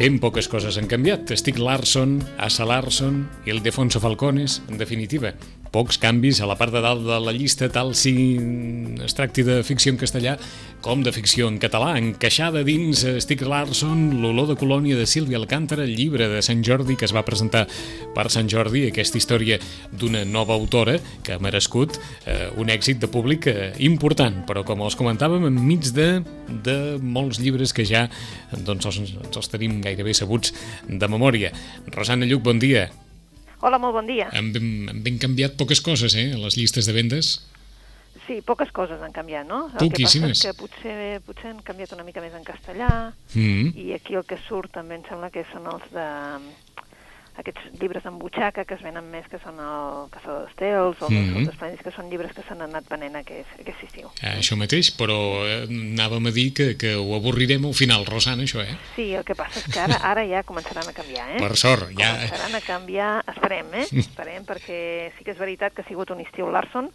Ben poques coses han canviat. Stieg Larsson, Asa Larsson i el Defonso Falcones, en definitiva. Pocs canvis a la part de dalt de la llista, tal si es tracti de ficció en castellà com de ficció en català. Encaixada dins Stieg Larsson, l'olor de colònia de Sílvia Alcántara, el llibre de Sant Jordi que es va presentar per Sant Jordi, aquesta història d'una nova autora que ha merescut eh, un èxit de públic eh, important, però com els comentàvem, enmig de, de molts llibres que ja doncs, els, els tenim gairebé sabuts de memòria. Rosana Lluc, bon dia. Hola, molt bon dia. Ben, han ben canviat poques coses, eh, les llistes de vendes. Sí, poques coses han canviat, no? El Poquíssimes. que passa és que potser, potser han canviat una mica més en castellà, Mm. i aquí el que surt també em sembla que són els de aquests llibres en butxaca que es venen més, que són el Caçador d'Estels o Mhm. els Esplèndids, que són llibres que s'han anat venent aquest, aquest estiu. Eh, això mateix, però eh, anàvem a dir que, que ho avorrirem al final, Rosana, això, eh? Sí, el que passa és que ara, ara ja començaran a canviar, eh? Per sort, ja... Començaran a canviar, esperem, eh? Esperem, perquè sí que és veritat que ha sigut un estiu Larson,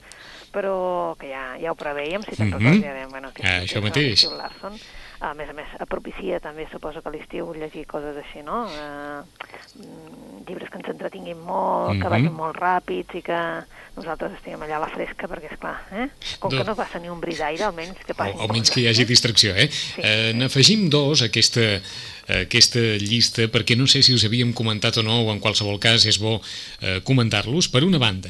però que ja, ja ho preveiem, si te'n recordes, ja dèiem, bueno, que Ah, això que mateix. l'estiu Larson. A més a més, propicia també, suposo que a l'estiu llegir coses així, no? Uh, llibres que ens entretinguin molt, que Mhm. vagin molt ràpids i que nosaltres estiguem allà a la fresca, perquè, és clar, eh? com Do- que no passa ni un bri d'aire, almenys que passin O, almenys que hi hagi eh? distracció, eh? eh N'afegim dos a aquesta, a aquesta llista, perquè no sé si us havíem comentat o no, o en qualsevol cas és bo eh, comentar-los. Per una banda,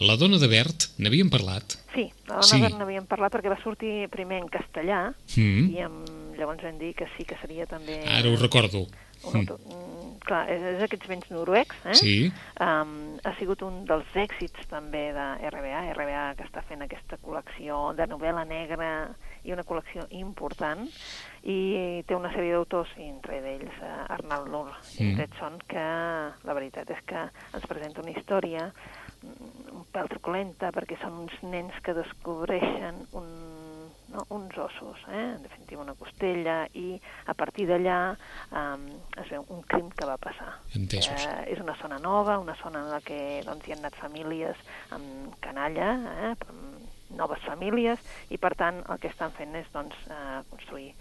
la dona de Bert, n'havíem parlat? Sí, la dona Sí. sí. n'havíem parlat perquè va sortir primer en castellà Mm. i amb, llavors vam dir que sí que seria també... Ara ho recordo. Un autor, mm, clar, és, és aquests vents noruecs, eh? Sí. Um, ha sigut un dels èxits també de RBA, RBA que està fent aquesta col·lecció de novel·la negra i una col·lecció important i té una sèrie d'autors, entre ells uh, Arnald Nur i Mm. Que la veritat és que ens presenta una història mm, un pèl truculenta perquè són uns nens que descobreixen un, no, uns ossos, eh? en definitiva una costella, i a partir d'allà um, es veu un crim que va passar. Entesos. Eh, és una zona nova, una zona en la que doncs, hi han anat famílies amb canalla, eh, noves famílies, i per tant el que estan fent és doncs, eh, construir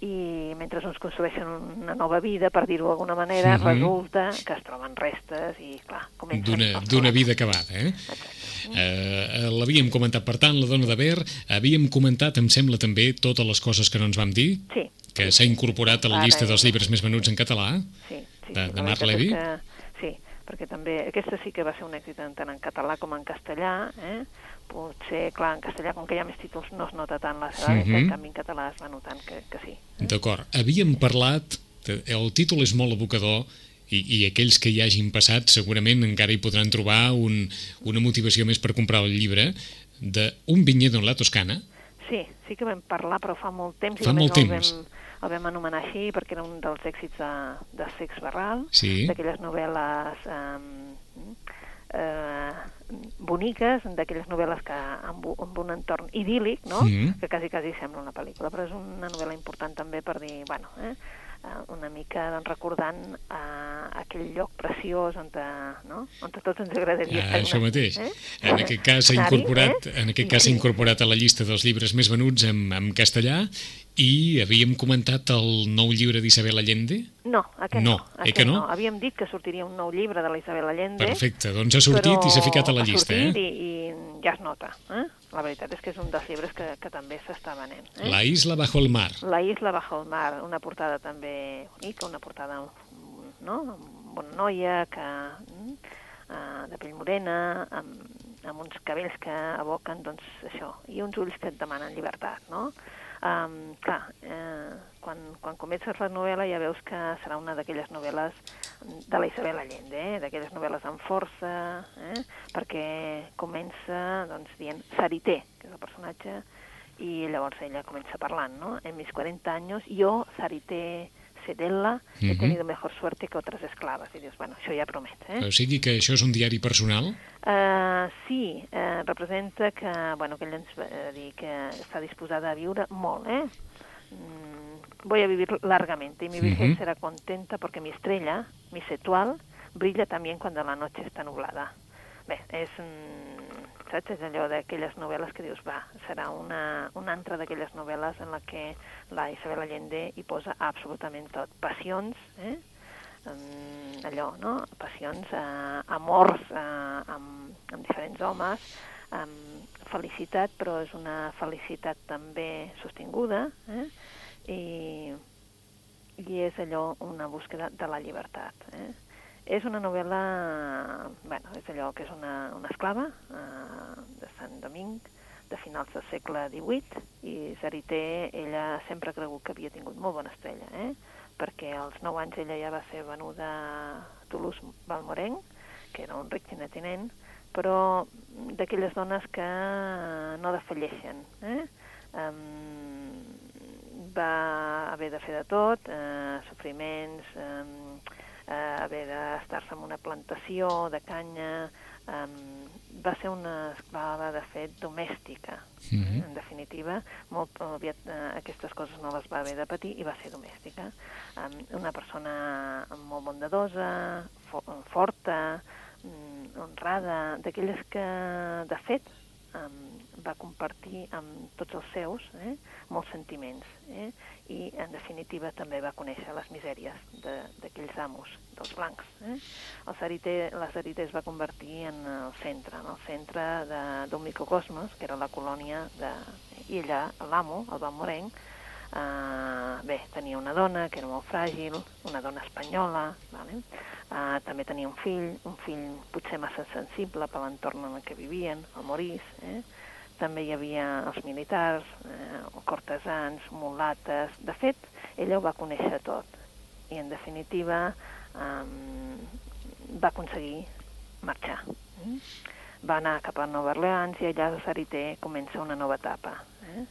i mentre uns construeixen una nova vida, per dir-ho d'alguna manera, Mhm. resulta que es troben restes i, clar, comencen... D'una vida acabada, eh? Exacte. Eh, L'havíem comentat, per tant, la dona de Bert, havíem comentat, em sembla també, totes les coses que no ens vam dir, Sí. que s'ha incorporat a la llista dels llibres més venuts en català, Sí, sí, de- de Marc Levy? Que, sí, perquè també aquesta sí que va ser un èxit tant en català com en castellà. Eh? Potser, clar, en castellà, com que hi ha més títols, no es nota tant la seva, Mhm. en canvi en català es va notant que, que sí. D'acord. Havíem parlat, de- el títol és molt evocador, i, i aquells que hi hagin passat segurament encara hi podran trobar un, una motivació més per comprar el llibre d'un vinyedo en la Toscana. Sí, sí que vam parlar, però fa molt temps. Fa molt només el temps. Vam, el vam anomenar així perquè era un dels èxits de, de Sex Barral, Sí. d'aquelles novel·les eh, eh, boniques, d'aquelles novel·les que amb, amb un entorn idíl·lic, no? Mhm. que quasi, quasi sembla una pel·lícula, però és una novel·la important també per dir, bueno, eh, eh, una mica doncs, recordant eh, aquell lloc preciós on, te, no? on a tots ens agradaria Ah, estar. això mateix. Eh? En aquest cas s'ha incorporat, eh? en aquest cas s'ha Sí. incorporat a la llista dels llibres més venuts en, en castellà i havíem comentat el nou llibre d'Isabel Allende. No, aquest No, no. eh Aquest que no? Havíem dit que sortiria un nou llibre de la Isabel Allende. Perfecte, doncs ha sortit i s'ha ficat a la llista, ha sortit eh? i, i ja es nota. Eh? La veritat és que és un dels llibres que, que també s'està venent. Eh? La isla bajo el mar. La isla bajo el mar, una portada també bonica, una portada no? amb una noia que, mm, eh, de pell morena, amb, amb uns cabells que evoquen doncs, això, i uns ulls que et demanen llibertat. No? Um, clar, eh, quan, quan comences la novel·la ja veus que serà una d'aquelles novel·les de la Isabel Allende, eh? d'aquelles novel·les amb força, eh? perquè comença doncs, dient Sarité, que és el personatge, i llavors ella comença parlant, ¿no? En mis 40 años yo, Sarité Sedella, he Mhm. tenido mejor suerte que otras esclaves. I dius, bueno, això ja promet, eh? O sigui que això és un diari personal? Uh, sí, uh, representa que, bueno, que ella ens va dir que està disposada a viure molt, eh? Mm, voy a vivir largamente y mi vejez Ujú. será contenta porque mi estrella, mi setual, brilla también cuando la noche está nublada. bé, és, saps, és allò d'aquelles novel·les que dius, va, serà una, una altra d'aquelles novel·les en la que la Isabel Allende hi posa absolutament tot. Passions, eh? Um, allò, no? Passions, eh, amors eh, amb, amb diferents homes, amb felicitat, però és una felicitat també sostinguda, eh? I, i és allò una búsqueda de la llibertat. Eh? És una novel·la, bueno, és allò que és una, una esclava eh, de Sant Doming, de finals del segle XVIII, i Zarité, ella sempre ha cregut que havia tingut molt bona estrella, eh? perquè als 9 anys ella ja va ser venuda a Toulouse-Valmorenc, que era un ric tinent, però d'aquelles dones que no defalleixen. Eh? Um, va haver de fer de tot, eh, sofriments, eh, eh, haver d'estar-se en una plantació de canya, eh, va ser una esclava, de fet, domèstica. Mm -hmm. En definitiva, molt aviat eh, aquestes coses no les va haver de patir i va ser domèstica. Eh, una persona molt bondadosa, fo forta, mm, honrada, d'aquelles que, de fet, um, va compartir amb tots els seus eh, molts sentiments eh, i en definitiva també va conèixer les misèries d'aquells amos, dels blancs. Eh. El Sarité, la Sarité es va convertir en el centre, en el centre d'un microcosmos, que era la colònia de... I allà l'amo, el Van Morenc, eh, bé, tenia una dona que era molt fràgil, una dona espanyola, vale? eh, també tenia un fill, un fill potser massa sensible per l'entorn en que vivien, el Maurice, eh? També hi havia els militars, eh, cortesans, mulates... De fet, ella ho va conèixer tot i, en definitiva, eh, va aconseguir marxar. Mm? Va anar cap a Nova Orleans i allà a Sarité comença una nova etapa, eh?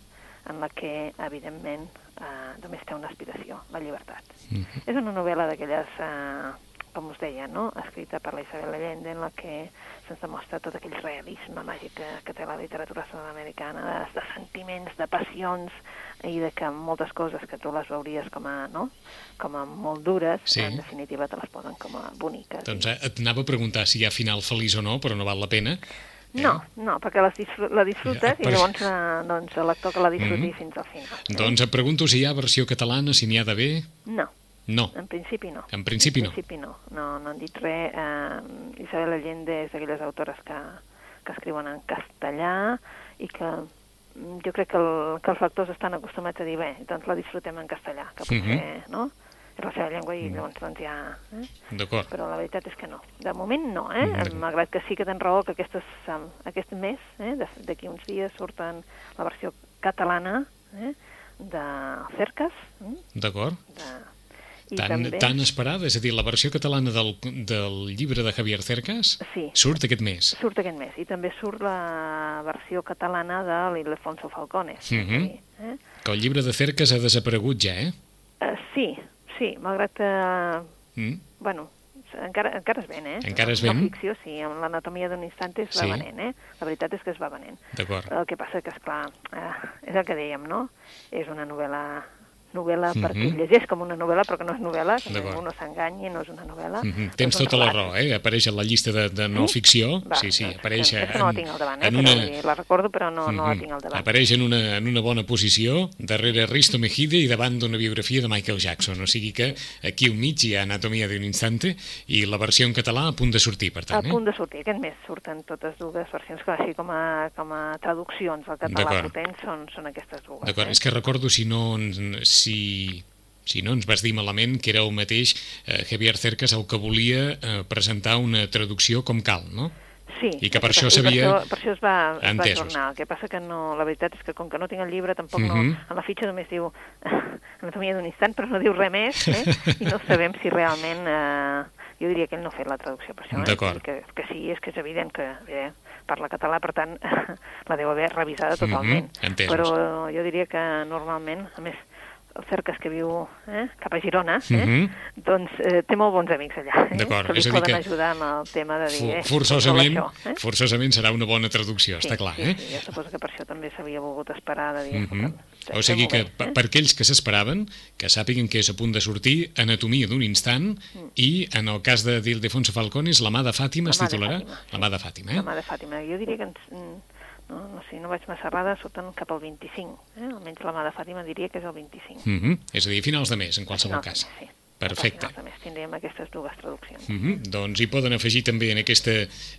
en la que, evidentment, eh, només té una aspiració, la llibertat. Mm -hmm. És una novel·la d'aquelles eh, com us deia, no? escrita per la Isabel Allende, en la que se'ns demostra tot aquell realisme màgic que, que té la literatura sud-americana, de, de sentiments, de passions, i de que moltes coses que tu les veuries com a, no? com a molt dures, sí. en definitiva te les posen com a boniques. Doncs eh, et anava a preguntar si hi ha final feliç o no, però no val la pena. Eh? No, no, perquè les disfr la disfrutes ja, per... i llavors eh, doncs, el lector que la disfruti mm -hmm. fins al final. Doncs et pregunto si hi ha versió catalana, si n'hi ha d'haver... No. No. En principi no. En principi no. En principi no. No, no han dit res. Eh, Isabel Allende és d'aquelles autores que, que escriuen en castellà i que jo crec que, el, que els lectors estan acostumats a dir bé, doncs la disfrutem en castellà, que potser, uh mhm. -huh. no? És la seva llengua i llavors doncs ja... Eh? D'acord. Però la veritat és que no. De moment no, eh? Malgrat que sí que tens raó que aquestes, aquest mes, eh? d'aquí uns dies, surten la versió catalana eh? de Cercas. Eh? D'acord. De tan, també... tan esperada, és a dir, la versió catalana del, del llibre de Javier Cercas sí. surt aquest mes. Surt aquest mes, i també surt la versió catalana de l'Ildefonso Falcone. Uh -huh. sí, eh? Que el llibre de Cercas ha desaparegut ja, eh? Uh, sí, sí, malgrat que... Mm. Bueno, encara, encara es ven, eh? Encara es ven? La ficció, sí, amb l'anatomia d'un instant es va sí. venent, eh? La veritat és que es va venent. D'acord. El que passa que, esclar, eh, és el que dèiem, no? És una novel·la novel·la mm -hmm. perquè llegeix com una novel·la, però que no és novel·la, que ningú no s'enganyi, no és una novel·la. Mm -hmm. Tens tota la raó, eh? Apareix en la llista de, de no sí? ficció. Va, sí, sí, doncs, apareix... En, no la tinc al davant, eh? Una... Dir, la recordo, però no, mm -hmm. no la tinc al davant. Apareix en una, en una bona posició, darrere Risto Mejide i davant d'una biografia de Michael Jackson. O sigui que aquí al mig hi ha Anatomia d'un instante i la versió en català a punt de sortir, per tant. A eh? punt de sortir. Aquest mes surten totes dues versions, que així com a, com a traduccions al català potent són, són aquestes dues. D'acord, eh? és que recordo si no... si si no ens vas dir malament que era el mateix eh, Javier Cercas el que volia eh, presentar una traducció com cal, no? Sí. I que per això s'havia... Per, per això es va, es va tornar. El que passa que no, la veritat és que com que no tinc el llibre, tampoc no... Uh. -huh. En la fitxa només diu anatomia d'un instant, però no diu res més, eh? I no sabem si realment... Eh, jo diria que ell no ha fet la traducció per això, eh? Que, que sí, és que és evident que eh, parla català, per tant, la deu haver revisada mhm, totalment. Uh -huh. Però jo diria que normalment, a més, el Cercas que viu eh, cap a Girona, eh, mm -hmm. doncs eh, té molt bons amics allà, eh, que li poden que ajudar amb el tema de dir... Eh, forçosament, això, eh? forçosament serà una bona traducció, sí, està clar. Sí, eh? sí, jo suposo que per això també s'havia volgut esperar de dir... Mm -hmm. O sigui que, bé, eh? per aquells que s'esperaven, que sàpiguen que és a punt de sortir Anatomia d'un instant mm. i, en el cas de d'Ildefonso Falcones, La mà de Fàtima es titularà? La mà de Fàtima, eh? La mà de Fàtima. Jo diria que ens, no, no sé, no vaig massa errada, surten cap al 25. Eh? Almenys la mà de Fàtima diria que és el 25. Mm -hmm. És a dir, finals de mes, en qualsevol cas. Sí. Perfecte. A més tindríem aquestes dues traduccions. Mm -hmm. Doncs hi poden afegir també en aquesta,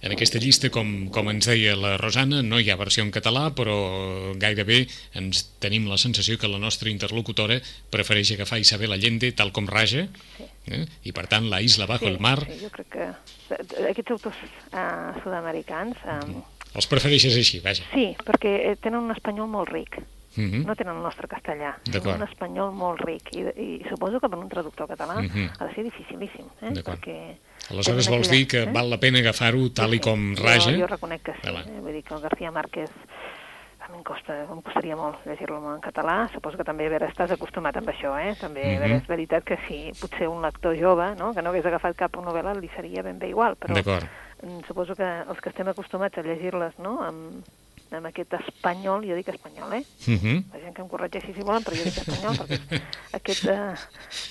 en aquesta llista, com, com ens deia la Rosana, no hi ha versió en català, però gairebé ens tenim la sensació que la nostra interlocutora prefereix agafar Isabel Allende tal com raja, sí. eh? i per tant la Isla Bajo sí, el Mar... Sí, jo crec que aquests autors uh, sud-americans... Um, mm. Els prefereixes així, vaja. Sí, perquè tenen un espanyol molt ric Uh -huh. no tenen el nostre castellà, tenen un espanyol molt ric i, i suposo que per un traductor català uh -huh. ha de ser dificilíssim, eh? perquè Aleshores vols dir que eh? val la pena agafar-ho tal sí, i com raja? Jo, jo reconec que sí, eh? vull dir que el García Márquez a mi em, costa, em costaria molt llegir-lo en català, suposo que també a veure, estàs acostumat amb això, eh? també a veure, és veritat que si potser un lector jove no? que no hagués agafat cap novel·la li seria ben bé igual, però mm, suposo que els que estem acostumats a llegir-les no? amb, amb aquest espanyol, jo dic espanyol, eh? Uh -huh. La gent que em corregeixi si volen, però jo dic espanyol, perquè aquest, uh,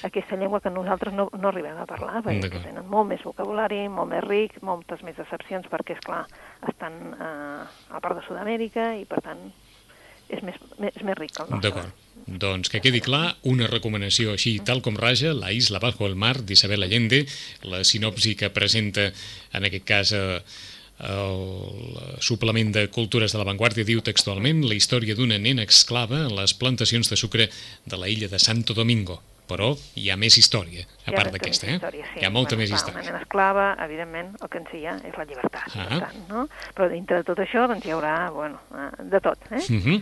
aquesta llengua que nosaltres no, no arribem a parlar, perquè tenen molt més vocabulari, molt més ric, moltes més excepcions, perquè, és clar estan uh, a part de Sud-amèrica i, per tant, és més, és més ric el nostre. D'acord. Doncs que quedi clar, una recomanació així, tal com raja, La isla bajo el mar d'Isabel Allende, la sinopsi que presenta, en aquest cas, eh, el suplement de Cultures de l'Avantguàrdia diu textualment la història d'una nena esclava en les plantacions de sucre de la illa de Santo Domingo. Però hi ha més història, a part d'aquesta, eh? Història, sí. Hi ha molta bueno, més clar, història. Una nena esclava, evidentment, el que ens hi ha és la llibertat, Ah. per tant, no? Però dintre de tot això, doncs hi haurà, bueno, eh, de tot, eh? Uh -huh.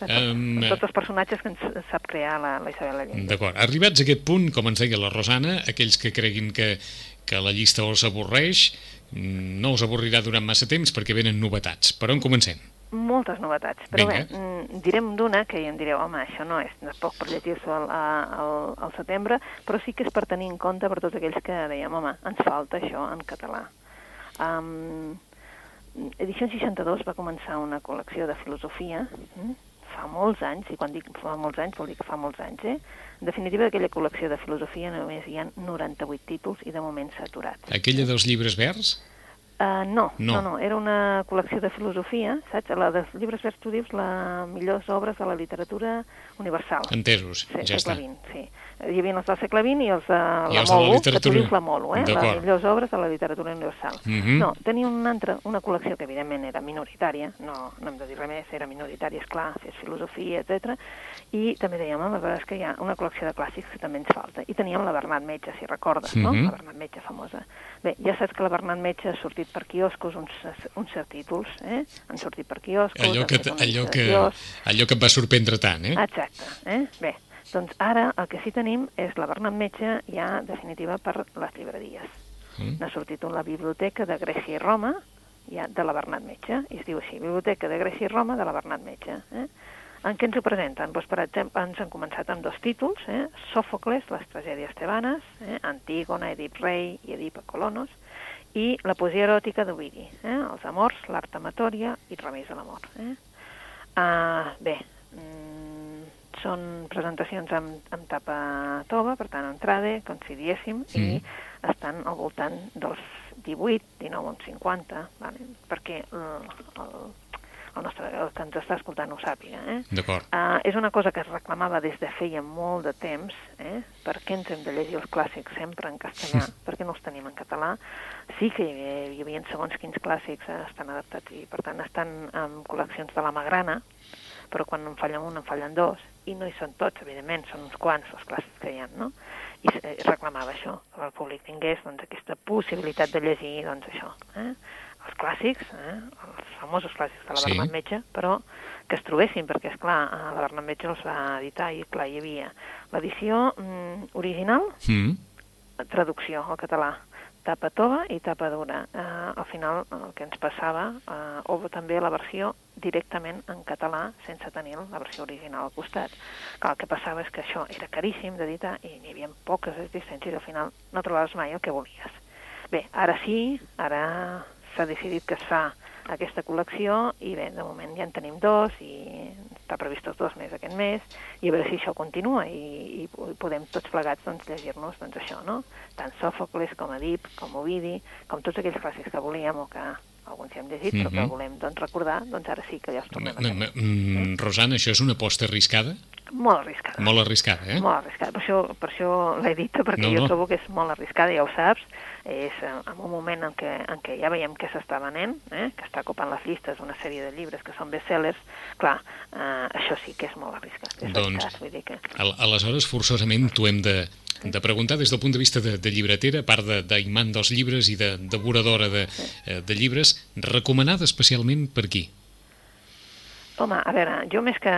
De tot, Um, tots els personatges que ens sap crear la, la Isabel Allende. D'acord. Arribats a aquest punt, com ens deia la Rosana, aquells que creguin que, que la llista els avorreix, mm, no us avorrirà durant massa temps perquè venen novetats. Per on comencem? Moltes novetats, però Vinga. bé, mm, direm d'una que ja em direu, home, això no és tampoc per llegir-s'ho al, al, al setembre, però sí que és per tenir en compte per tots aquells que dèiem, home, ens falta això en català. Um, Edició 62 va començar una col·lecció de filosofia mm, fa molts anys, i quan dic fa molts anys vol dir que fa molts anys, eh? En definitiva, d'aquella col·lecció de filosofia només hi ha 98 títols i de moment s'ha aturat. Aquella dels llibres verds? Uh, no, No. no, no, era una col·lecció de filosofia, saps? La dels llibres verds tu dius les millors obres de la literatura universal. Entesos, Sí, ja segle està. XX, sí. Hi havia els del segle XX i els de I la els de la Molo, que tu literatura- dius la Molo, eh? Les millors obres de la literatura universal. Mhm. No, tenia una, altra, una col·lecció que evidentment era minoritària, no, no hem de dir res més, era minoritària, és clar, fes filosofia, etc. I també dèiem, home, però és que hi ha una col·lecció de clàssics que també ens falta. I teníem la Bernat Metge, si recordes, no? Mhm. La Bernat Metge famosa. Bé, ja saps que la Bernat Metge ha sortit per quioscos uns, uns cert títols, eh? Han sortit per quioscos... Allò que, allò, que, allò que et va sorprendre tant, eh? Exacte, eh? Bé, doncs ara el que sí tenim és la Bernat Metge ja definitiva per les llibreries. Mm. N'ha sortit una biblioteca de Grècia i Roma, ja de la Bernat Metge, i es diu així, Biblioteca de Grècia i Roma de la Bernat Metge. Eh? En què ens ho presenten? Doncs, per exemple, ens han començat amb dos títols, eh? Sòfocles, les tragèdies tebanes, eh? Antígona, Edip Rei i Edip Colonos, i la poesia eròtica d'Ovidi, eh? els amors, l'art amatòria i remeis de l'amor. Eh? Uh, bé, mm, són presentacions amb, amb tapa tova, per tant, entrade, com si diéssim, mm. i estan al voltant dels 18, 19 o 50, vale? perquè el, el, el, nostre, el que ens està escoltant ho sàpiga. Eh? D'acord. Uh, és una cosa que es reclamava des de feia molt de temps, eh? per què ens hem de llegir els clàssics sempre en castellà, per què no els tenim en català? Sí que hi havia, hi havia segons quins clàssics eh, estan adaptats i per tant estan en col·leccions de la Magrana, però quan en fallen un en fallen dos, i no hi són tots, evidentment, són uns quants els clàssics que hi ha, no? I es eh, reclamava això, que el públic tingués doncs, aquesta possibilitat de llegir doncs, això, eh? Els clàssics, eh? els famosos clàssics de la Sí. Bernat Metge, però que es trobessin, perquè, és clar, la Bernat Metge els va editar i, clar, hi havia l'edició mm, original, Mm. traducció al català, tapa tova i tapa dura. Eh, al final el que ens passava, eh, o també la versió directament en català sense tenir la versió original al costat. Clar, el que passava és que això era caríssim d'editar i n'hi havia poques existències i al final no trobaves mai el que volies. Bé, ara sí, ara s'ha decidit que es fa aquesta col·lecció i bé, de moment ja en tenim dos i està previst els dos més aquest mes i a veure si això continua i, i podem tots plegats doncs, llegir-nos doncs, això, no? Tant Sòfocles com Edip, com Ovidi, com tots aquells clàssics que volíem o que alguns ja hem llegit, mm -hmm. però que mhm. volem doncs, recordar, doncs ara sí que ja els tornem a tenir. Mm, eh? Rosana, això és una aposta arriscada? Molt arriscada. Molt arriscada, eh? Molt arriscada. Per això, per això l'he dit, perquè no, jo no. trobo que és molt arriscada, ja ho saps. És en un moment en què, en què ja veiem que s'està venent, eh? que està copant les llistes una sèrie de llibres que són bestsellers, clar, eh, això sí que és molt arriscat. És doncs, cas, vull dir que... aleshores, forçosament, t'ho hem de, de preguntar des del punt de vista de, de llibretera, a part d'imant de, dels llibres i de devoradora de, eh, de llibres, recomanada especialment per qui? Home, a veure, jo més que...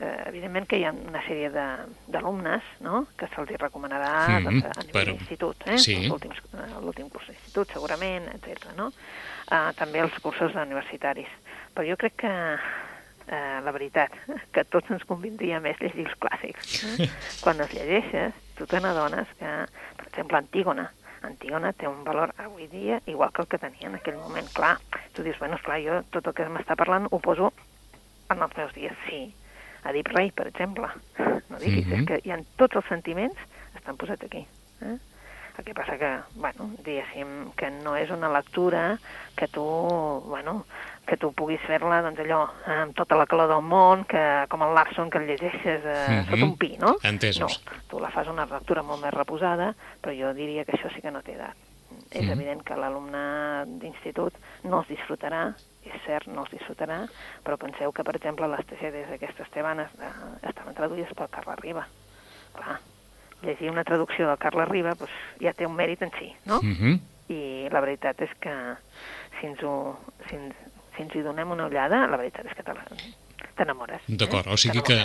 Eh, evidentment que hi ha una sèrie d'alumnes no? que se'ls recomanarà mm -hmm, doncs, a nivell però... d'institut, eh? sí. l'últim curs d'institut, segurament, etc. no? Uh, també els cursos universitaris. Però jo crec que eh, la veritat, que tots ens convindria més llegir els clàssics. Eh? Quan els llegeixes, tu te n'adones que, per exemple, Antígona, Antígona té un valor avui dia igual que el que tenia en aquell moment. Clar, tu dius, bueno, esclar, jo tot el que m'està parlant ho poso en els meus dies. Sí, Edip Rei, per exemple. No diguis, mm -hmm. és que hi ha tots els sentiments estan posats aquí. Eh? El que passa que, bueno, diguéssim, que no és una lectura que tu, bueno, que tu puguis fer-la, doncs allò, amb tota la calor del món, que com el Larson que el llegeixes eh, mm -hmm. sota un pi, no? Entesos. No, tu la fas una lectura molt més reposada, però jo diria que això sí que no té edat. Mm -hmm. És evident que l'alumne d'institut no els disfrutarà, és cert, no els disfrutarà, però penseu que, per exemple, les tragèdies d'aquestes tebanes eh, estaven traduïdes pel Carles Riba. Clar, llegir una traducció del Carles Riba doncs, ja té un mèrit en si, no? Mm -hmm. I la veritat és que si ens, ho, si, ens, si ens hi donem una ullada, la veritat és que te la, t'enamores. D'acord, eh? o sigui que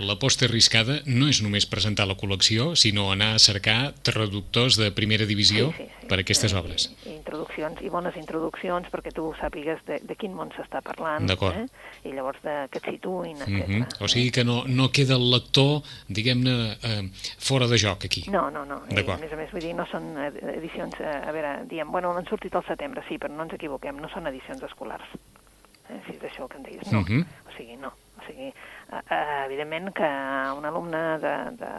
l'aposta la, arriscada no és només presentar la col·lecció, sinó anar a cercar traductors de primera divisió sí, sí, sí. per a aquestes obres. I, introduccions, i bones introduccions perquè tu sàpigues de, de quin món s'està parlant, eh? i llavors de, que et situïn, etc. Mm -hmm. O sigui que no, no queda el lector, diguem-ne, eh, fora de joc aquí. No, no, no. I, a més a més, vull dir, no són edicions, eh, a veure, diem, bueno, han sortit al setembre, sí, però no ens equivoquem, no són edicions escolars eh, si és això el que em deies. No, uh mhm. -huh. o sigui, no. O sigui, eh, eh, evidentment que un alumne de, de,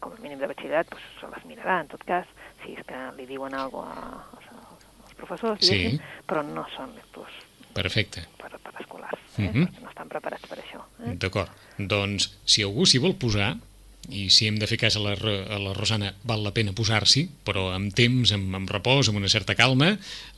com a mínim de batxillerat pues, se les mirarà, en tot cas, si és que li diuen alguna cosa als, als professors, sí. però no són lectors Perfecte. Per, per escolars, eh? uh mhm. -huh. no estan preparats per això. Eh? D'acord. Doncs, si algú s'hi vol posar, i si hem de fer cas a la, a la Rosana val la pena posar-s'hi, però amb temps, amb, amb repòs, amb una certa calma,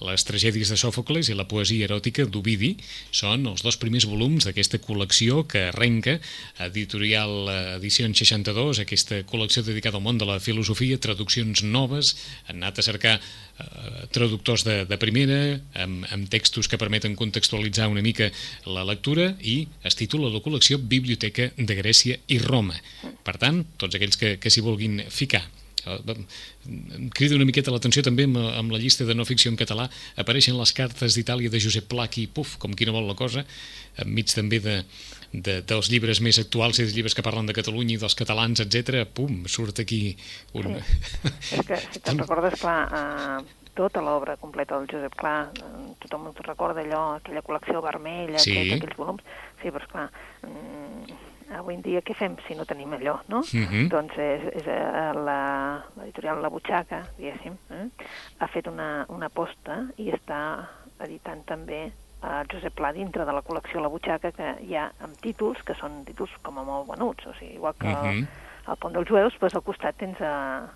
les tragèdies de Sòfocles i la poesia eròtica d'Ovidi són els dos primers volums d'aquesta col·lecció que arrenca editorial Edicions 62, aquesta col·lecció dedicada al món de la filosofia, traduccions noves, han anat a cercar eh, traductors de, de primera, amb, amb textos que permeten contextualitzar una mica la lectura i es titula la col·lecció Biblioteca de Grècia i Roma. Per tant, tots aquells que, que s'hi vulguin ficar crida una miqueta l'atenció també amb, amb la llista de no ficció en català apareixen les cartes d'Itàlia de Josep Pla aquí, puf, com qui no vol la cosa enmig també de, de, dels llibres més actuals i dels llibres que parlen de Catalunya i dels catalans, etc. pum, surt aquí un... Sí. és que si te'n recordes, clar, uh, tota l'obra completa del Josep Pla, uh, tothom recorda allò, aquella col·lecció vermella, sí. aquells, aquells volums, sí, però esclar, avui en dia què fem si no tenim allò, no? Uh mhm. -huh. Doncs és, és eh, l'editorial la, la Butxaca, diguéssim, eh? ha fet una, una aposta i està editant també a Josep Pla dintre de la col·lecció La Butxaca que hi ha amb títols que són títols com a molt venuts, o sigui, igual que uh -huh. el, mhm. Pont dels Jueus, doncs al costat tens a,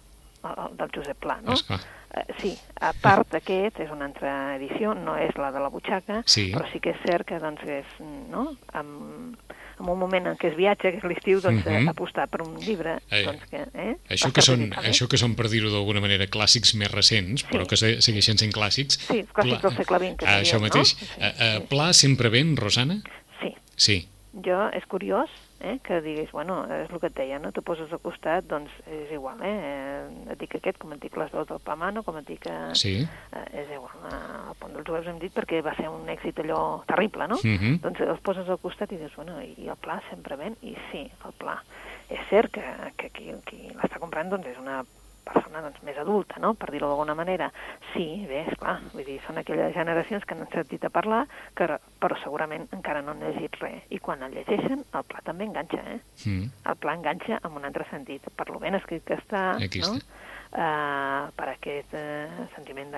a, del Josep Pla, no? Esclar. Uh, sí, a part d'aquest, és una altra edició, no és la de la butxaca, sí. però sí que és cert que doncs, és, no? amb, en un moment en què es viatja, que és l'estiu, doncs uh mhm. -huh. apostar per un llibre, eh, doncs que... Eh, això, que són, això que són, per dir-ho d'alguna manera, clàssics més recents, sí. però que segueixen sent clàssics... Sí, clàssics Pla... del segle XX. Ah, això mateix. No? Sí, uh, uh, Pla sempre ben, Rosana? Sí. Sí. Jo, és curiós, eh, que diguis, bueno, és el que et deia, no? Tu poses al costat, doncs és igual, eh? eh et dic aquest, com et dic les dues del Pamano, com et dic... Eh, sí. Eh, és igual, eh, el Pont dels Jueus hem dit perquè va ser un èxit allò terrible, no? Uh mhm. -huh. Doncs els poses al costat i dius, bueno, i el pla sempre ven? I sí, el pla. És cert que, que qui, qui l'està comprant doncs és una persona doncs, més adulta, no? per dir-ho d'alguna manera. Sí, bé, esclar, vull dir, són aquelles generacions que n'han sentit a parlar, que, però segurament encara no han llegit res. I quan el llegeixen, el pla també enganxa, eh? Mm. El pla enganxa en un altre sentit, per lo ben escrit que està, Aquí no? està. Uh, per aquest uh, sentiment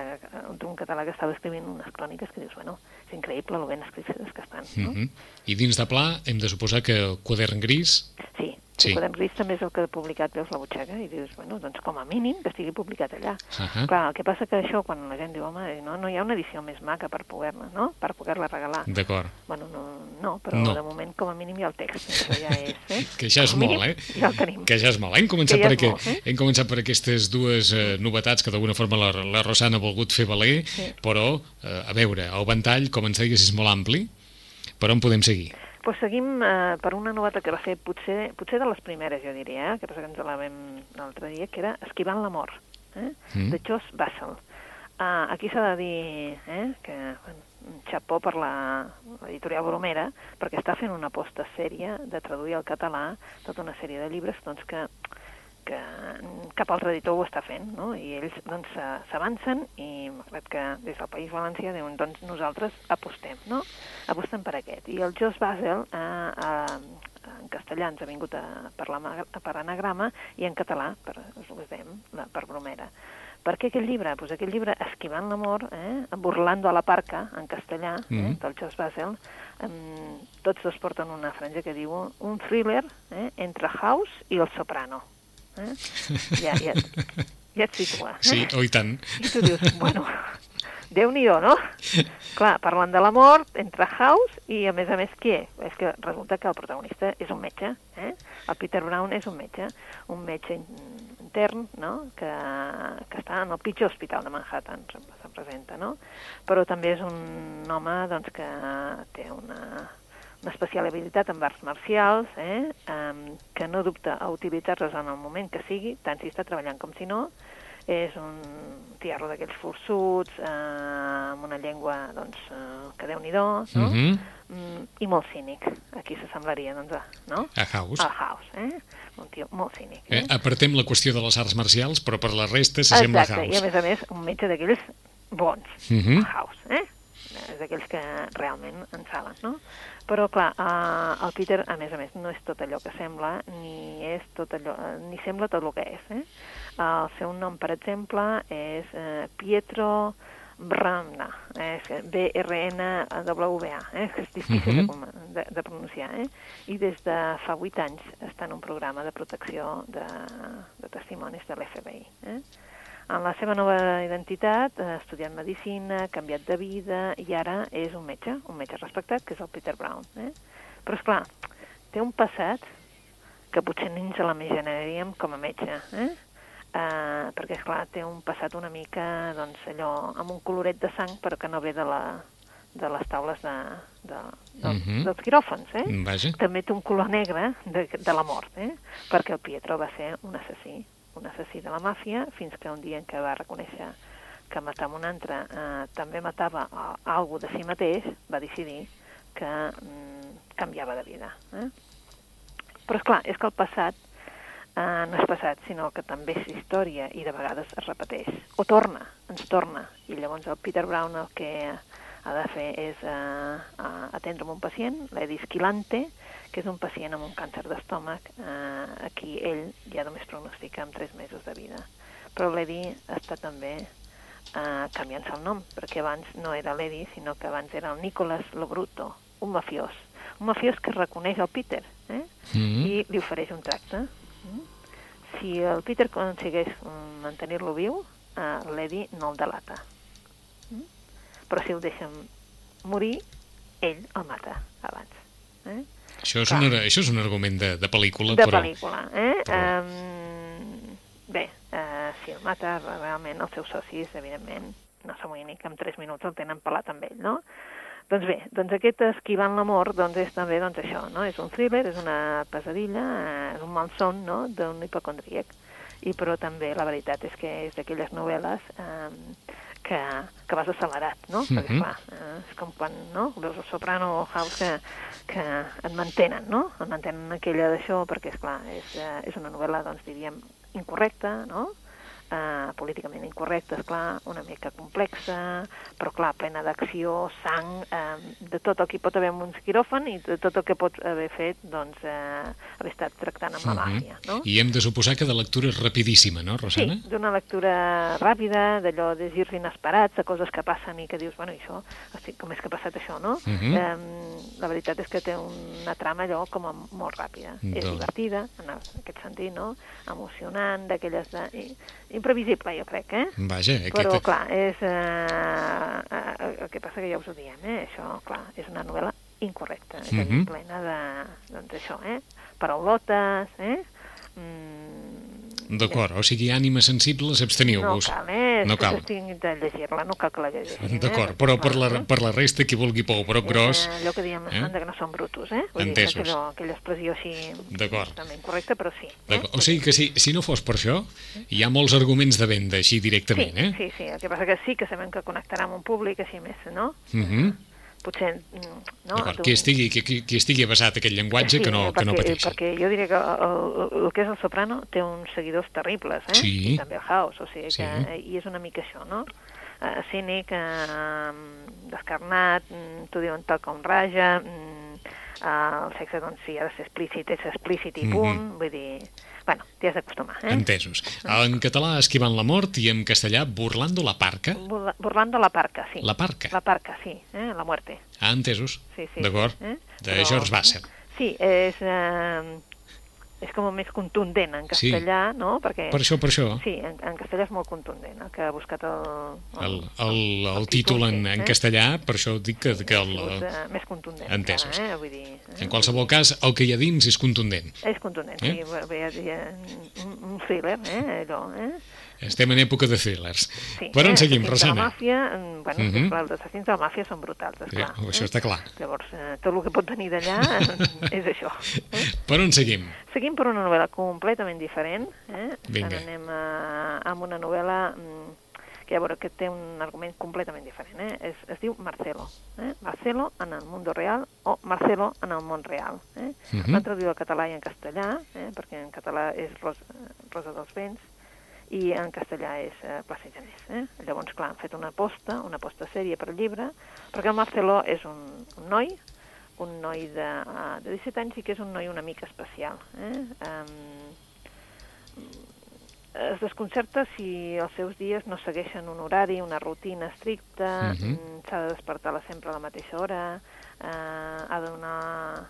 d'un català que estava escrivint unes cròniques que dius, bueno, és increïble lo ben escrits que estan, no? Mm -hmm. I dins de pla hem de suposar que el quadern gris... Sí, Sí. Quadern Gris també és el que ha publicat Veus la butxaca i dius, bueno, doncs com a mínim que estigui publicat allà. Ahà. Clar, el que passa que això, quan la gent diu, home, no, no hi ha una edició més maca per poder-la, no?, per poder-la regalar. D'acord. Bueno, no, no però No. de moment com a mínim hi ha el text, això ja és, eh? Que ja és mínim, molt, eh? Ja el tenim. Que ja és molt. Hem començat, Que ja per, és aqu... molt, eh? Hem començat per aquestes dues eh, novetats que d'alguna forma la, la Rosana ha volgut fer valer, Sí. però, eh, a veure, el ventall, com ens deies, és molt ampli. Per on podem seguir? Pues seguim eh, per una novetat que va fer potser, potser de les primeres, jo diria, eh? que passa que ens la vam l'altre dia, que era Esquivant la mort, eh? Mm. de Joss Bassel. Uh, aquí s'ha de dir eh, que bueno, un xapó per la- l'editorial Bromera, perquè està fent una aposta sèria de traduir al català tota una sèrie de llibres doncs, que, que cap altre editor ho està fent, no? i ells doncs, se- s'avancen i malgrat que des del País Valencià diuen doncs nosaltres apostem, no? apostem per aquest. I el Joss Basel eh, eh, en castellà ens ha vingut a, per, la, ma- per anagrama i en català, per, que es dèiem, per bromera. Per què aquest llibre? Pues aquest llibre, Esquivant l'amor, eh? Burlando a la parca, en castellà, eh? Mhm. del Joss Basel, em, tots dos porten una franja que diu un thriller eh? entre House i El Soprano. Eh? Ja, ja, ja et situa. Eh? Sí, oh, i tant. I tu dius, bueno, Déu-n'hi-do, no? Clar, parlant de la mort, entre House i, a més a més, qui és? És que resulta que el protagonista és un metge, eh? El Peter Brown és un metge, un metge in- intern, no?, que, que està en el pitjor hospital de Manhattan, se'm presenta, no? Però també és un home, doncs, que té una, una especial habilitat en arts marcials, eh? um, que no dubta a utilitzar-les en el moment que sigui, tant si està treballant com si no, és un tiarro d'aquells forçuts, eh, amb una llengua doncs, eh, que déu-n'hi-do, no? Mhm. mm, i molt cínic. Aquí s'assemblaria doncs, a, no? A House. al House, eh? un tio molt cínic. Eh, Eh? apartem la qüestió de les arts marcials, però per la resta s'assembla a Exacte, i a House. més a més un metge d'aquells bons, Mhm. el House, eh? És d'aquells que realment en saben, no? Però, clar, eh, el Peter, a més a més, no és tot allò que sembla, ni és tot allò, eh, ni sembla tot el que és, eh? El seu nom, per exemple, és eh, Pietro Bramna, eh? és B-R-N-W-A, eh? que és difícil de, com- de, de pronunciar, eh? I des de fa vuit anys està en un programa de protecció de, de testimonis de l'FBI, eh? En la seva nova identitat, ha estudiat medicina, canviat de vida i ara és un metge, un metge respectat, que és el Peter Brown. Eh? Però, és clar, té un passat que potser ni ens l'imaginaríem com a metge. Eh? Uh, perquè, és clar, té un passat una mica, doncs, allò, amb un coloret de sang, però que no ve de, la, de les taules de, de, de, Mhm. dels quiròfans, eh? Vaja. també té un color negre de, de la mort, eh? perquè el Pietro va ser un assassí, un assassí de la màfia, fins que un dia en què va reconèixer que matar un altre eh, també matava a, algú de si mateix, va decidir que mm, canviava de vida. Eh? Però, és clar, és que el passat eh, no és passat, sinó que també és història i de vegades es repeteix. O torna, ens torna. I llavors el Peter Brown el que ha de fer és eh, eh, atendre un pacient, l'Edi Esquilante, que és un pacient amb un càncer d'estómac, eh, a qui ell ja només pronostica amb 3 mesos de vida. Però l'Edi està també eh, canviant-se el nom, perquè abans no era l'Edi, sinó que abans era el Nicolas Lobruto, un mafiós. Un mafiós que reconeix el Peter, eh? Mhm. i li ofereix un tracte. Mm? Si el Peter aconsegueix mm, mantenir-lo viu, eh, l'Eddie no el delata. Mm? Però si el deixen morir, ell el mata abans. Eh? Això, és Clar. un, això és un argument de, de pel·lícula, De però... pel·lícula. Eh? però- Um, bé, uh, si el mata, realment els seus socis, evidentment, no s'amoïni que en 3 minuts el tenen pelat amb ell, no? Doncs bé, doncs aquest esquivant l'amor doncs és també doncs això, no? És un thriller, és una pesadilla, eh, és un malson, no?, d'un hipocondríac. I però també la veritat és que és d'aquelles novel·les eh, que, que vas accelerat, no? Perquè, Mhm. clar, eh, és com quan, no?, veus el Soprano o House que, que et mantenen, no? Et mantenen aquella d'això perquè, és clar és, eh, és una novel·la, doncs, diríem, incorrecta, no?, eh, políticament incorrecta, és clar, una mica complexa, però clar, plena d'acció, sang, eh, de tot el que pot haver en un quiròfan i de tot el que pot haver fet, doncs, eh, haver estat tractant amb la màfia, no? I hem de suposar que de lectura rapidíssima, no, Rosana? Sí, d'una lectura ràpida, d'allò de girs inesperats, de coses que passen i que dius, bueno, això, hosti, com és que ha passat això, no? Uh -huh. eh, la veritat és que té una trama allò com a molt ràpida. Doncs. És divertida, en aquest sentit, no? Emocionant, d'aquelles de... i- imprevisible, jo crec, eh? Vaja, Però, aquest... clar, és... Eh, eh, el que passa que ja us ho diem, eh? Això, clar, és una novel·la incorrecta, és a dir, Mhm. plena de, doncs això, eh? Paraulotes, eh? Mm, D'acord, o sigui, ànimes sensibles, no absteniu-vos. cal, eh? No cal. s'estiguin de llegir-la, no cal que la llegeixin. D'acord, eh? però per la, eh? per la resta, qui vulgui pou broc gros... Eh, allò que diem eh? eh? que no són brutos, eh? Vull Entesos. dir, que allò, aquella expressió així... D'acord. També incorrecta, però sí. Eh? O sigui que si, si no fos per això, hi ha molts arguments de venda així directament, sí, eh? sí, sí, el que passa que sí que sabem que connectarà amb un públic així més, no? Uh -huh. Potser, mm, no? D'acord, qui estigui, qui, qui, estigui basat aquest llenguatge Sí, que no, que no perquè, pateixi. Perquè jo diria que el, el, que és el soprano té uns seguidors terribles, eh? Sí. I també el house, o sigui que... Sí. I és una mica això, no? Uh, cínic, uh, descarnat, mm, t'ho diuen tal com raja, mm, uh, el sexe, doncs, si ha de ser explícit, és explícit i punt, Mhm. vull dir... Bueno, t'hi has d'acostumar, eh? Entesos. En català, esquivant la mort, i en castellà, burlando la parca. Burla- Burlando la parca, sí. La parca. La parca, sí, eh? la muerte. Ah, entesos. Sí, sí. D'acord. Eh? De Però- George Basset. Sí, és, eh, és com més contundent en Sí. castellà, no? Perquè, Per això, per això. Sí, en, en castellà és molt contundent, el que ha buscat el... El, el, el el títol títol, en, sí, en eh? castellà, per això dic que, que el, És, eh, més contundent. Entesos. Encara, eh? Vull dir, eh? en qualsevol cas, el que hi ha dins és contundent. És contundent, Eh? sí. Bé, hi ha un, un thriller, eh? Allò, eh? Estem en època de thrillers. Sí, per on eh? seguim, de la Rosana? màfia, mm, bueno, Mhm. uh -huh. clar, els assassins de la màfia són brutals, Sí, esclar. això està clar. Llavors, eh, tot el que pot venir d'allà és això. Eh? Per on seguim? Seguim per una novel·la completament diferent. Eh? Vinga. Ara anem a, amb una novel·la mm, que, veure, que té un argument completament diferent. Eh? Es, es diu Marcelo. Eh? Marcelo en el mundo real o Marcelo en el món real. Eh? Mhm. L'han traduït al català i en castellà, eh? perquè en català és Rosa, Rosa dels Vents i en castellà és eh, Plaça Genés. Eh? Llavors, clar, han fet una aposta, una aposta sèria per al llibre, perquè el Marcelo és un, un noi, un noi de, uh, de 17 anys i que és un noi una mica especial. Eh? Um, es desconcerta si els seus dies no segueixen un horari, una rutina estricta, Mhm. mm, s'ha de despertar sempre a la mateixa hora, eh, ha de donar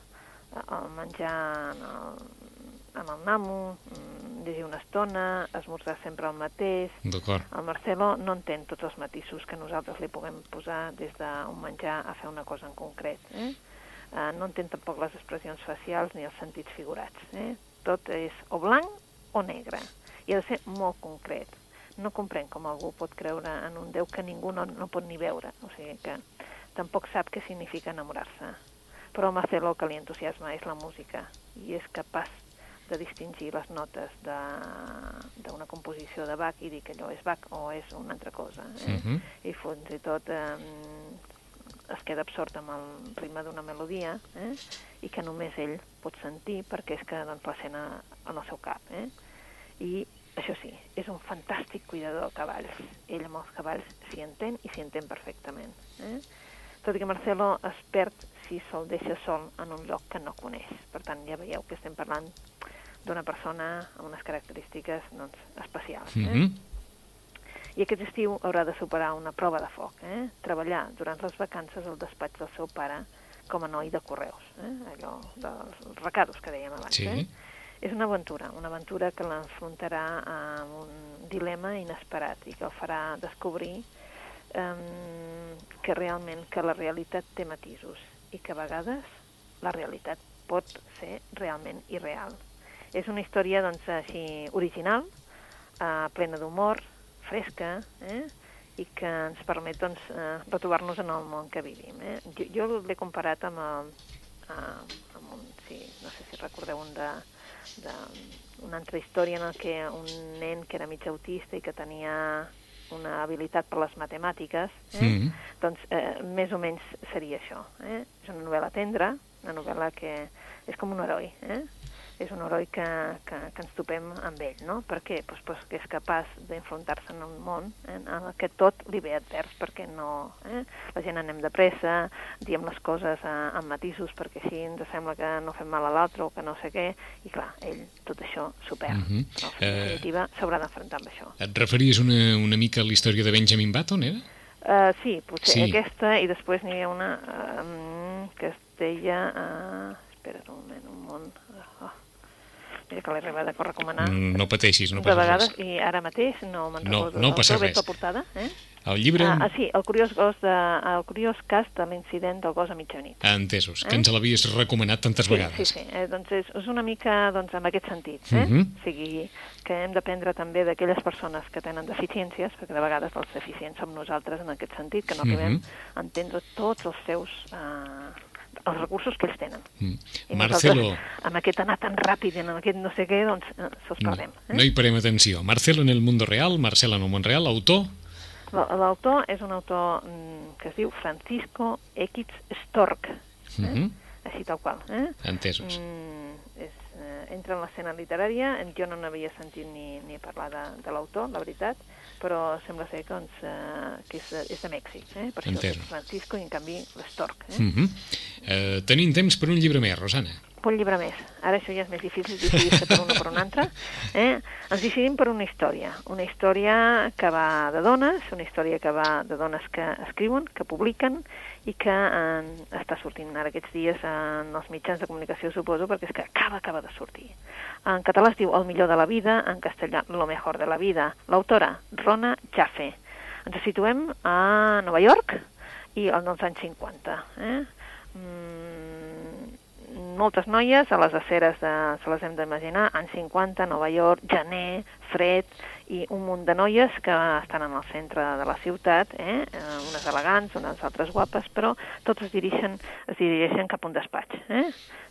eh, el menjar en el, en el namo, mm, llegir una estona, esmorzar sempre el mateix, D'acord. el Marcelo no entén tots els matisos que nosaltres li puguem posar des d'un menjar a fer una cosa en concret. Eh? Eh, no entén tampoc les expressions facials ni els sentits figurats. Eh? Tot és o blanc o negre. I ha de ser molt concret. No comprèn com algú pot creure en un Déu que ningú no, no pot ni veure. O sigui que tampoc sap què significa enamorar-se. Però Marcelo el que li entusiasma és la música i és capaç de distingir les notes de- d'una composició de Bach i dir que allò és Bach o és una altra cosa. Eh? Mhm. I fins i tot eh, es queda absort amb el ritme d'una melodia eh? i que només ell pot sentir perquè és que doncs, la sent a- en el seu cap. Eh? I això sí, és un fantàstic cuidador de cavalls. Ell amb els cavalls s'hi entén i s'hi entén perfectament. Eh? Tot i que Marcelo es perd si se'l deixa sol en un lloc que no coneix. Per tant, ja veieu que estem parlant d'una persona amb unes característiques doncs, especials. Eh? Mhm. I aquest estiu haurà de superar una prova de foc, eh? treballar durant les vacances al despatx del seu pare com a noi de correus, eh? allò dels recados que dèiem abans. Sí. Eh? És una aventura, una aventura que l'enfrontarà amb un dilema inesperat i que el farà descobrir um, que realment que la realitat té matisos i que a vegades la realitat pot ser realment irreal. És una història doncs, així original, eh, plena d'humor, fresca, eh? i que ens permet doncs, eh, retrobar-nos en el món que vivim. Eh? Jo, jo l'he comparat amb, el, eh, amb un, sí, no sé si recordeu un de, de, una altra història en què un nen que era mig autista i que tenia una habilitat per les matemàtiques, eh? Mhm. doncs eh, més o menys seria això. Eh? És una novel·la tendra, una novel·la que és com un heroi. Eh? És un heroi que, que, que ens topem amb ell, no? Per què? Pues, pues que és capaç d'enfrontar-se en un món eh, en el que tot li ve advers, perquè no... Eh? La gent anem de pressa, diem les coses eh, amb matisos perquè així ens sembla que no fem mal a l'altre o que no sé què, i clar, ell tot això s'ho perd. Mhm. Uh -huh. no? En definitiva, s'haurà d'enfrontar amb això. Et referies una, una mica a la història de Benjamin Button, era? Uh, sí, potser Sí. aquesta, i després n'hi ha una uh, que es deia... Uh, espera't un moment, un món... Uh. Mira que l'he arribat a recomanar. Mm, No pateixis, no de passa vegades, res. i ara mateix no me'n No, recordo. no El passa res. La portada, eh? El llibre... Ah, ah, sí, el curiós, gos de, el curiós cas de l'incident del gos a mitjanit. Entesos, que Eh? ens l'havies recomanat tantes Sí, vegades. sí, sí. Eh, doncs és, és una mica doncs, en aquest sentit. Eh? Mhm. O sigui, que hem d'aprendre també d'aquelles persones que tenen deficiències, perquè de vegades els deficients som nosaltres en aquest sentit, que no arribem Mhm. a entendre tots els seus... Eh, els recursos que ells tenen. Mm. I Marcelo, amb aquest anar tan ràpid amb aquest no sé què, doncs eh, se'ls no, perdem. Eh? no hi parem atenció. Marcelo en el mundo real, Marcela en el món real, autor... L'autor és un autor mm, que es diu Francisco X Stork, eh? Mhm. així tal qual. Eh? Entesos. Mm, és, eh, entra en l'escena literària, jo no n'havia sentit ni, ni parlar de, de l'autor, la veritat, però sembla ser que, doncs, eh, que és, de, és de Mèxic, eh? per això Entesos. és Francisco i en canvi l'Stork. Eh? Mhm. eh, tenim temps per un llibre més, Rosana. Un llibre més. Ara això ja és més difícil decidir-se per una o per una altra. Eh? Ens decidim per una història. Una història que va de dones, una història que va de dones que escriuen, que publiquen i que eh, està sortint ara aquests dies en els mitjans de comunicació, suposo, perquè és que acaba, acaba de sortir. En català es diu El millor de la vida, en castellà Lo mejor de la vida. L'autora, Rona Jaffe. Ens situem a Nova York i els anys 50. Eh? Mm, moltes noies a les aceres de, se les hem d'imaginar, anys 50, Nova York, gener, fred, i un munt de noies que estan en el centre de la ciutat, eh? eh, unes elegants, unes altres guapes, però totes es dirigeixen, es dirigeixen cap a un despatx, eh?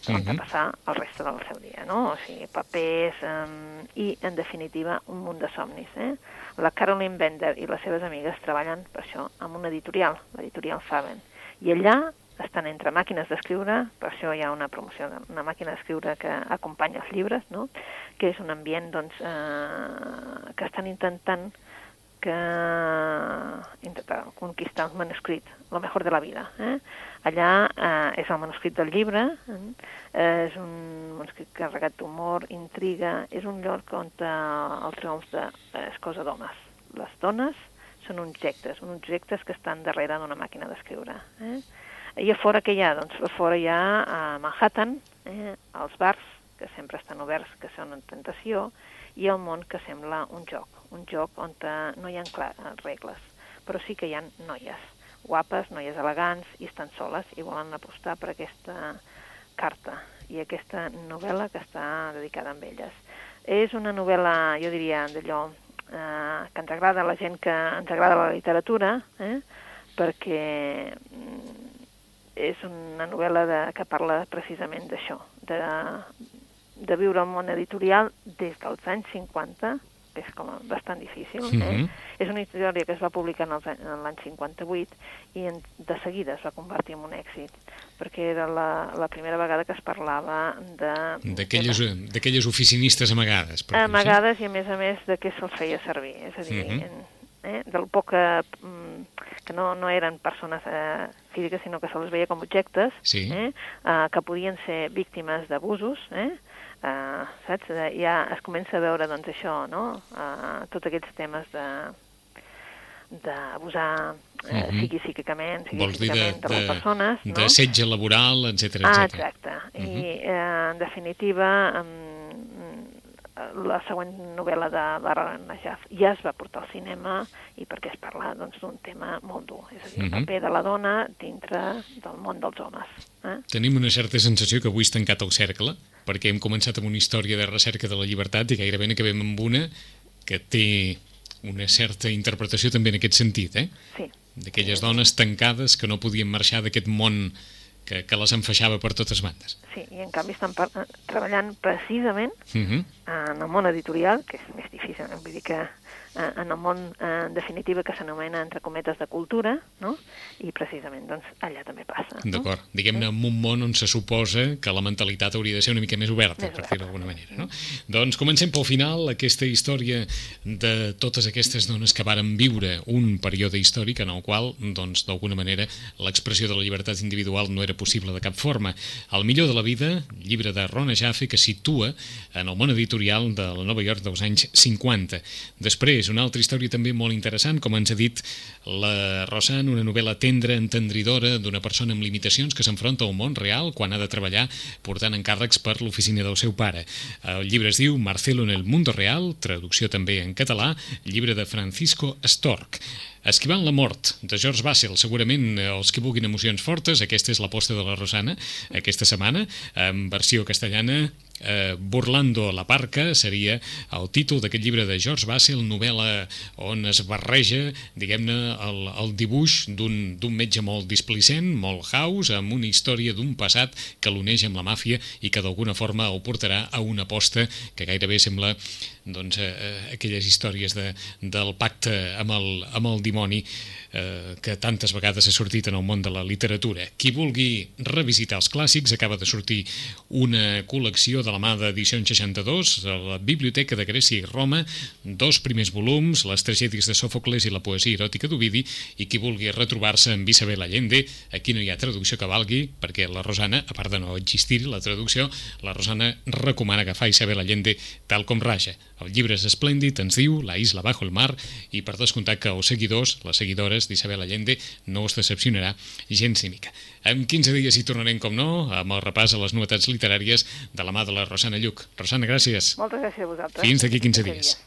on Mhm. a passar el reste del seu dia, no? O sigui, papers eh, i, en definitiva, un munt de somnis. Eh? La Caroline Bender i les seves amigues treballen per això amb una editorial, l'editorial Faben, i allà estan entre màquines d'escriure, per això hi ha una promoció d'una màquina d'escriure que acompanya els llibres, no? que és un ambient doncs, eh, que estan intentant que intentar conquistar un manuscrit, lo mejor de la vida. Eh? Allà eh, és el manuscrit del llibre, eh? és un manuscrit carregat d'humor, intriga, és un lloc on eh, el triomf de, eh, és cosa d'homes. Les dones són objectes, uns objectes que estan darrere d'una màquina d'escriure. Eh? I a fora què hi ha? Doncs a fora hi ha a Manhattan, eh, els bars, que sempre estan oberts, que són una tentació, i el món que sembla un joc, un joc on eh, no hi ha regles, però sí que hi ha noies, guapes, noies elegants, i estan soles i volen apostar per aquesta carta i aquesta novel·la que està dedicada a elles. És una novel·la, jo diria, d'allò eh, que ens agrada la gent que ens agrada la literatura, eh? perquè mm, és una novel·la de, que parla precisament d'això, de, de viure el món editorial des dels anys 50, que és com bastant difícil. Eh? Mhm. És una història que es va publicar en l'any 58 i en, de seguida es va convertir en un èxit, perquè era la, la primera vegada que es parlava de... D'aquelles oficinistes amagades. per amagades i a més a més de què se'ls feia servir, és a dir, Mhm. en, eh, del poc que, mm, que no, no eren persones eh, físiques, sinó que se'ls veia com objectes, Sí. eh, eh, que podien ser víctimes d'abusos, eh, eh, saps? Eh, Ja es comença a veure, doncs, això, no?, eh, tots aquests temes de d'abusar, eh, Mhm. sigui psíquicament, sigui Vols dir de, físicament, de, les persones, no? de setge laboral, etc Ah, exacte. Mhm. I, eh, en definitiva, mm, la següent novel·la de la Rana Jaff ja es va portar al cinema i perquè es parla doncs, d'un tema molt dur, és a dir, el Mhm. paper de la dona dintre del món dels homes. Eh? Tenim una certa sensació que avui has tancat el cercle, perquè hem començat amb una història de recerca de la llibertat i gairebé n'acabem amb una que té una certa interpretació també en aquest sentit, eh? Sí, D'aquelles dones tancades que no podien marxar d'aquest món que, que les enfaixava per totes bandes. sí, i en canvi estan treballant precisament Uh -huh. en el món editorial, que és més difícil, vull dir que eh, en el món, eh, en definitiva, que s'anomena, entre cometes, de cultura, no? i precisament doncs, allà també passa. No? D'acord. Diguem-ne, en un món on se suposa que la mentalitat hauria de ser una mica més oberta, més per dir-ho d'alguna manera. No? Doncs comencem pel final, aquesta història de totes aquestes dones que varen viure un període històric en el qual, doncs, d'alguna manera, l'expressió de la llibertat individual no era possible de cap forma. El millor de la vida, llibre de Rona Jaffe, que situa en el món editorial de la Nova York dels anys 50. Després, una altra història també molt interessant, com ens ha dit la Rosan, una novel·la tendra, entendridora, d'una persona amb limitacions que s'enfronta al món real quan ha de treballar portant encàrrecs per l'oficina del seu pare. El llibre es diu Marcelo en el mundo real, traducció també en català, llibre de Francisco Stork. Esquivant la mort, de George Bassel. Segurament eh, els que vulguin emocions fortes, aquesta és l'aposta de la Rosana, aquesta setmana, en versió castellana, eh, Burlando la Parca seria el títol d'aquest llibre de George Bassel, novel·la on es barreja, diguem-ne, el, el dibuix d'un metge molt displicent, molt house, amb una història d'un passat que l'uneix amb la màfia i que d'alguna forma el portarà a una aposta que gairebé sembla doncs, eh, aquelles històries de, del pacte amb el, amb el testimoni eh, que tantes vegades ha sortit en el món de la literatura. Qui vulgui revisitar els clàssics, acaba de sortir una col·lecció de la mà d'Edicions 62, a la Biblioteca de Grècia i Roma, dos primers volums, les tragèdies de Sòfocles i la poesia eròtica d'Ovidi, i qui vulgui retrobar-se amb Isabel Allende, aquí no hi ha traducció que valgui, perquè la Rosana, a part de no existir la traducció, la Rosana recomana agafar Isabel Allende tal com raja. El llibre és esplèndid, ens diu La isla bajo el mar, i per descomptar que els seguidors, les seguidores, obres d'Isabel Allende no us decepcionarà gens ni mica. En 15 dies hi tornarem, com no, amb el repàs a les novetats literàries de la mà de la Rosana Lluc. Rosana, gràcies. Moltes gràcies a vosaltres. Fins d'aquí 15 dies.